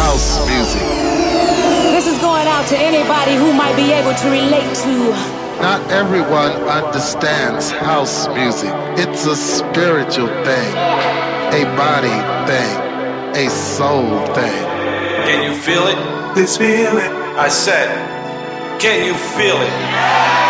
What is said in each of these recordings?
House music. This is going out to anybody who might be able to relate to. Not everyone understands house music. It's a spiritual thing, a body thing, a soul thing. Can you feel it? This feeling. I said, can you feel it?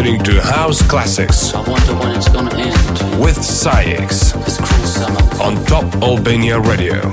Listening to House Classics with SAIX on Top Albania Radio.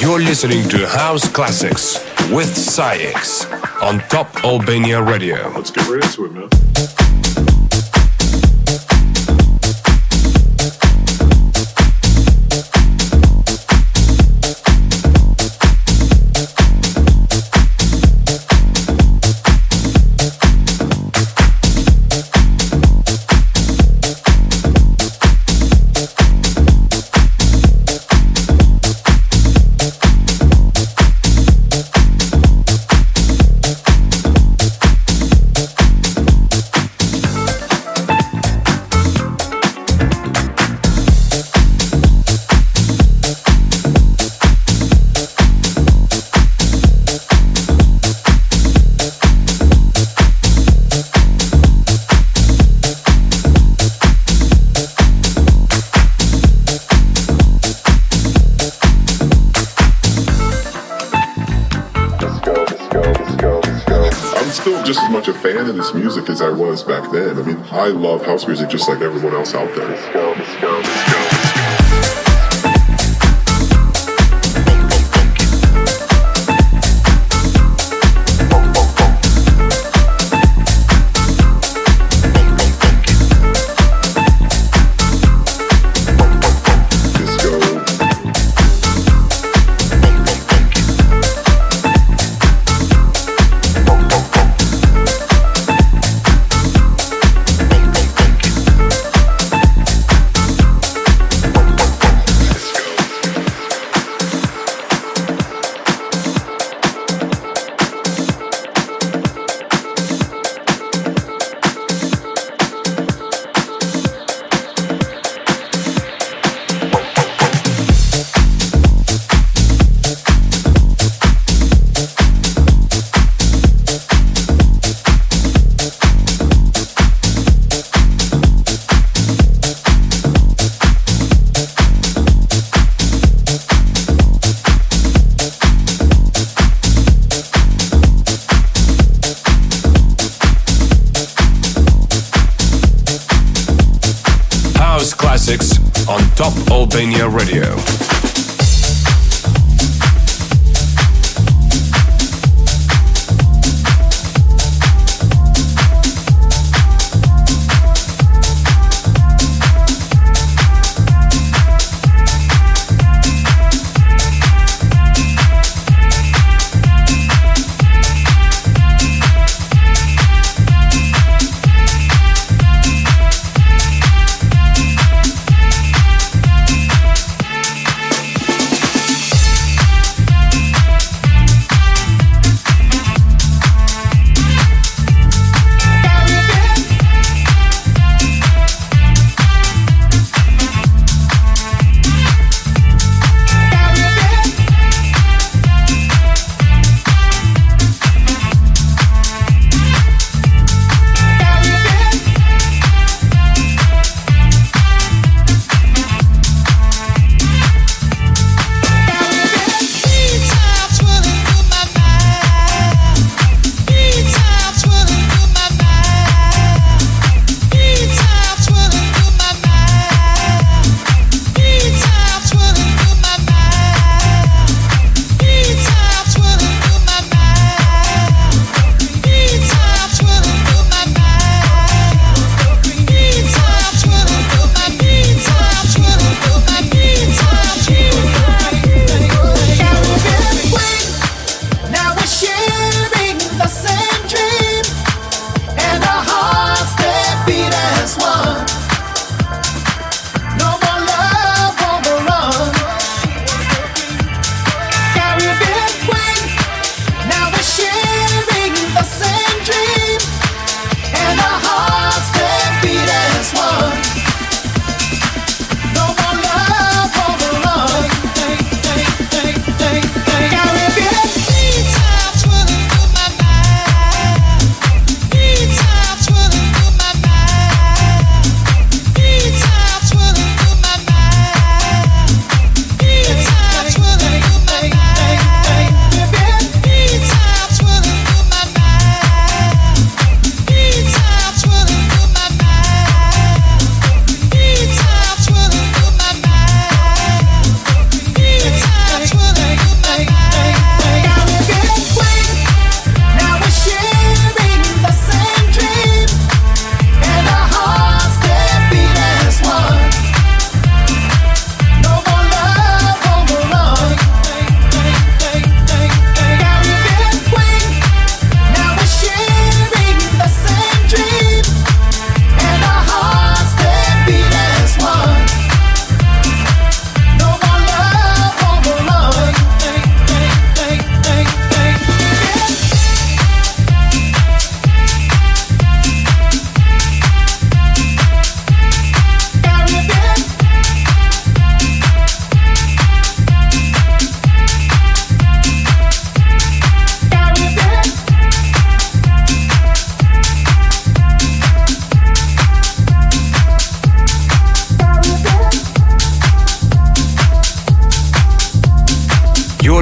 You're listening to House Classics with SAIX on Top Albania Radio. Let's get right into it, man. Music as I was back then. I mean, I love house music just like everyone else out there. Let's go, let's go,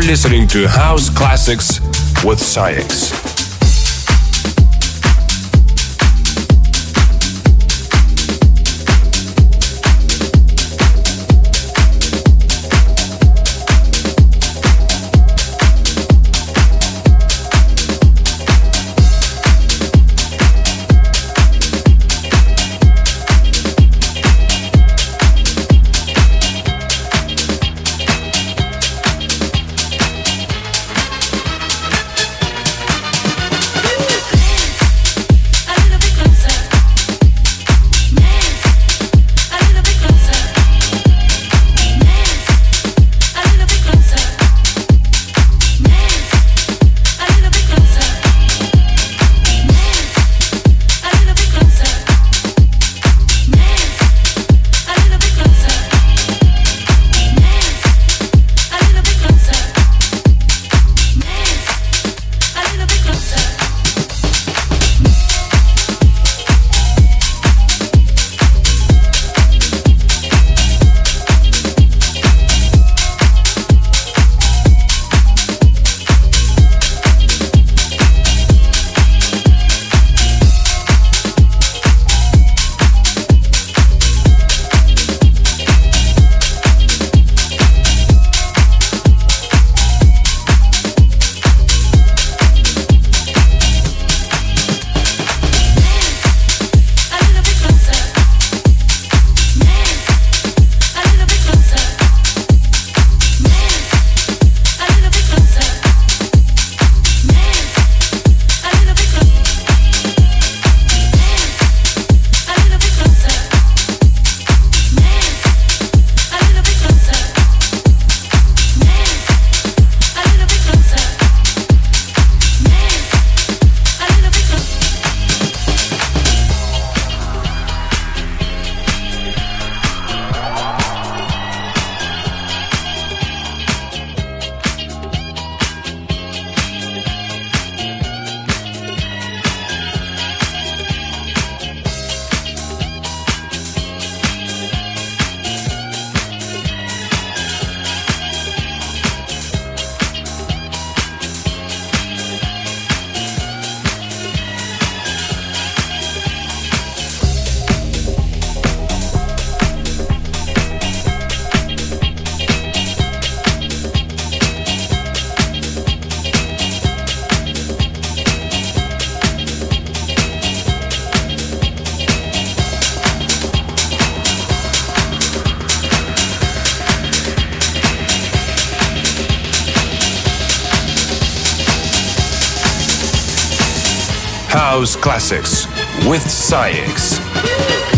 listening to House Classics with SAIX. House Classics with SAIX.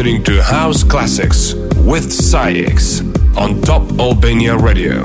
Listening to House Classics with SAIX on Top Albania Radio.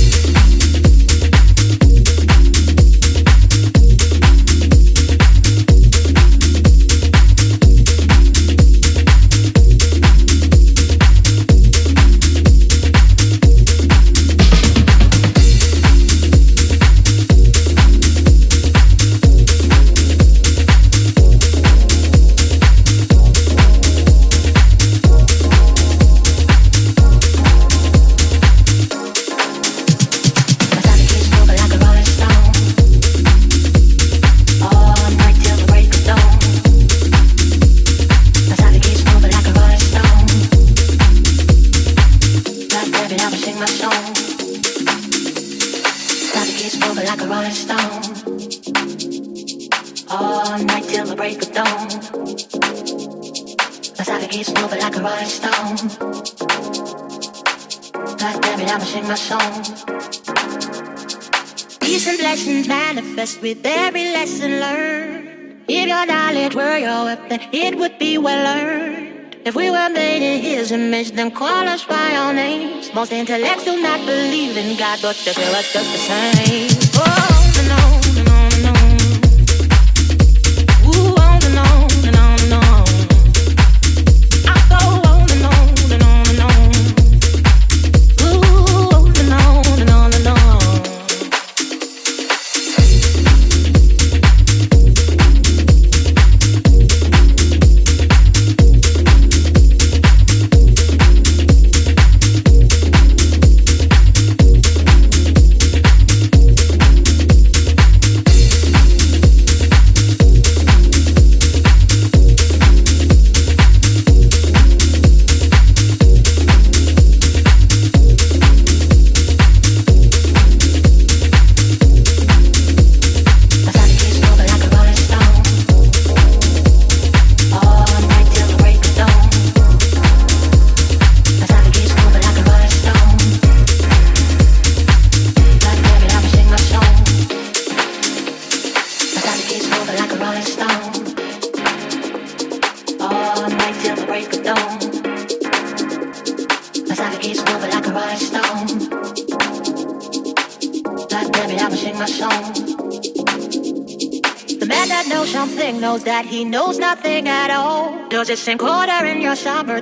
Most intellects do not believe in God, but they feel us just the same. Oh,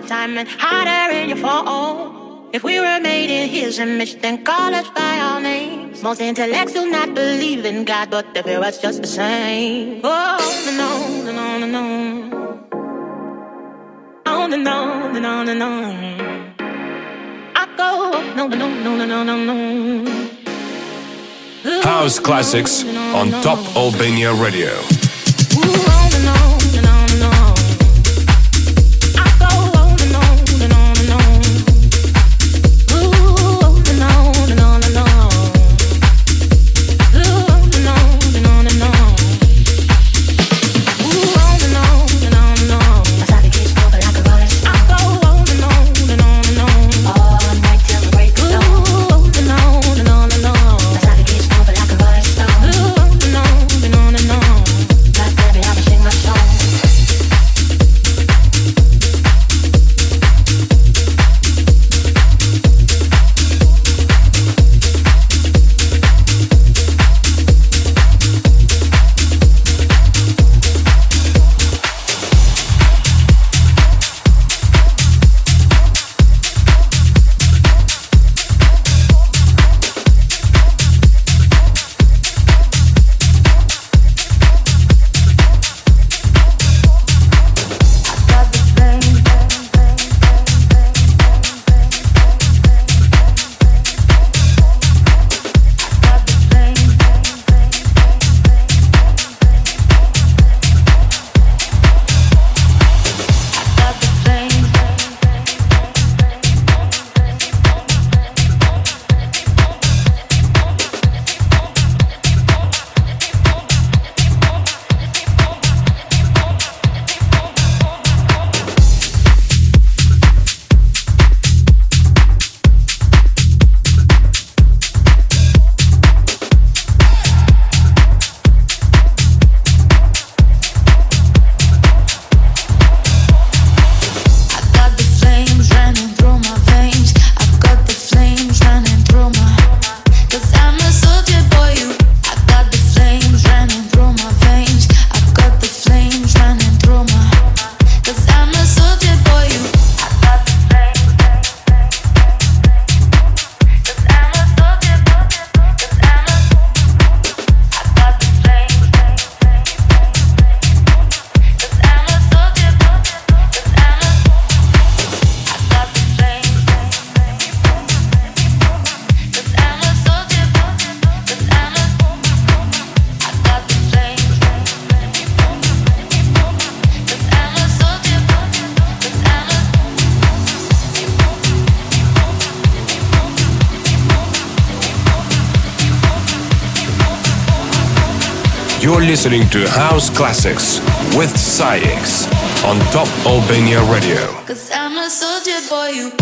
summertime and hotter in your fall? If we were made in his image, then call us by our names. Most intellects do not believe in God, but they fear us just the same. Oh. Oh, no, no, no, no, no, no. House Classics on Top Albania Radio. Listening to House Classics with SAIX on Top Albania Radio. Cause I'm a soldier for you.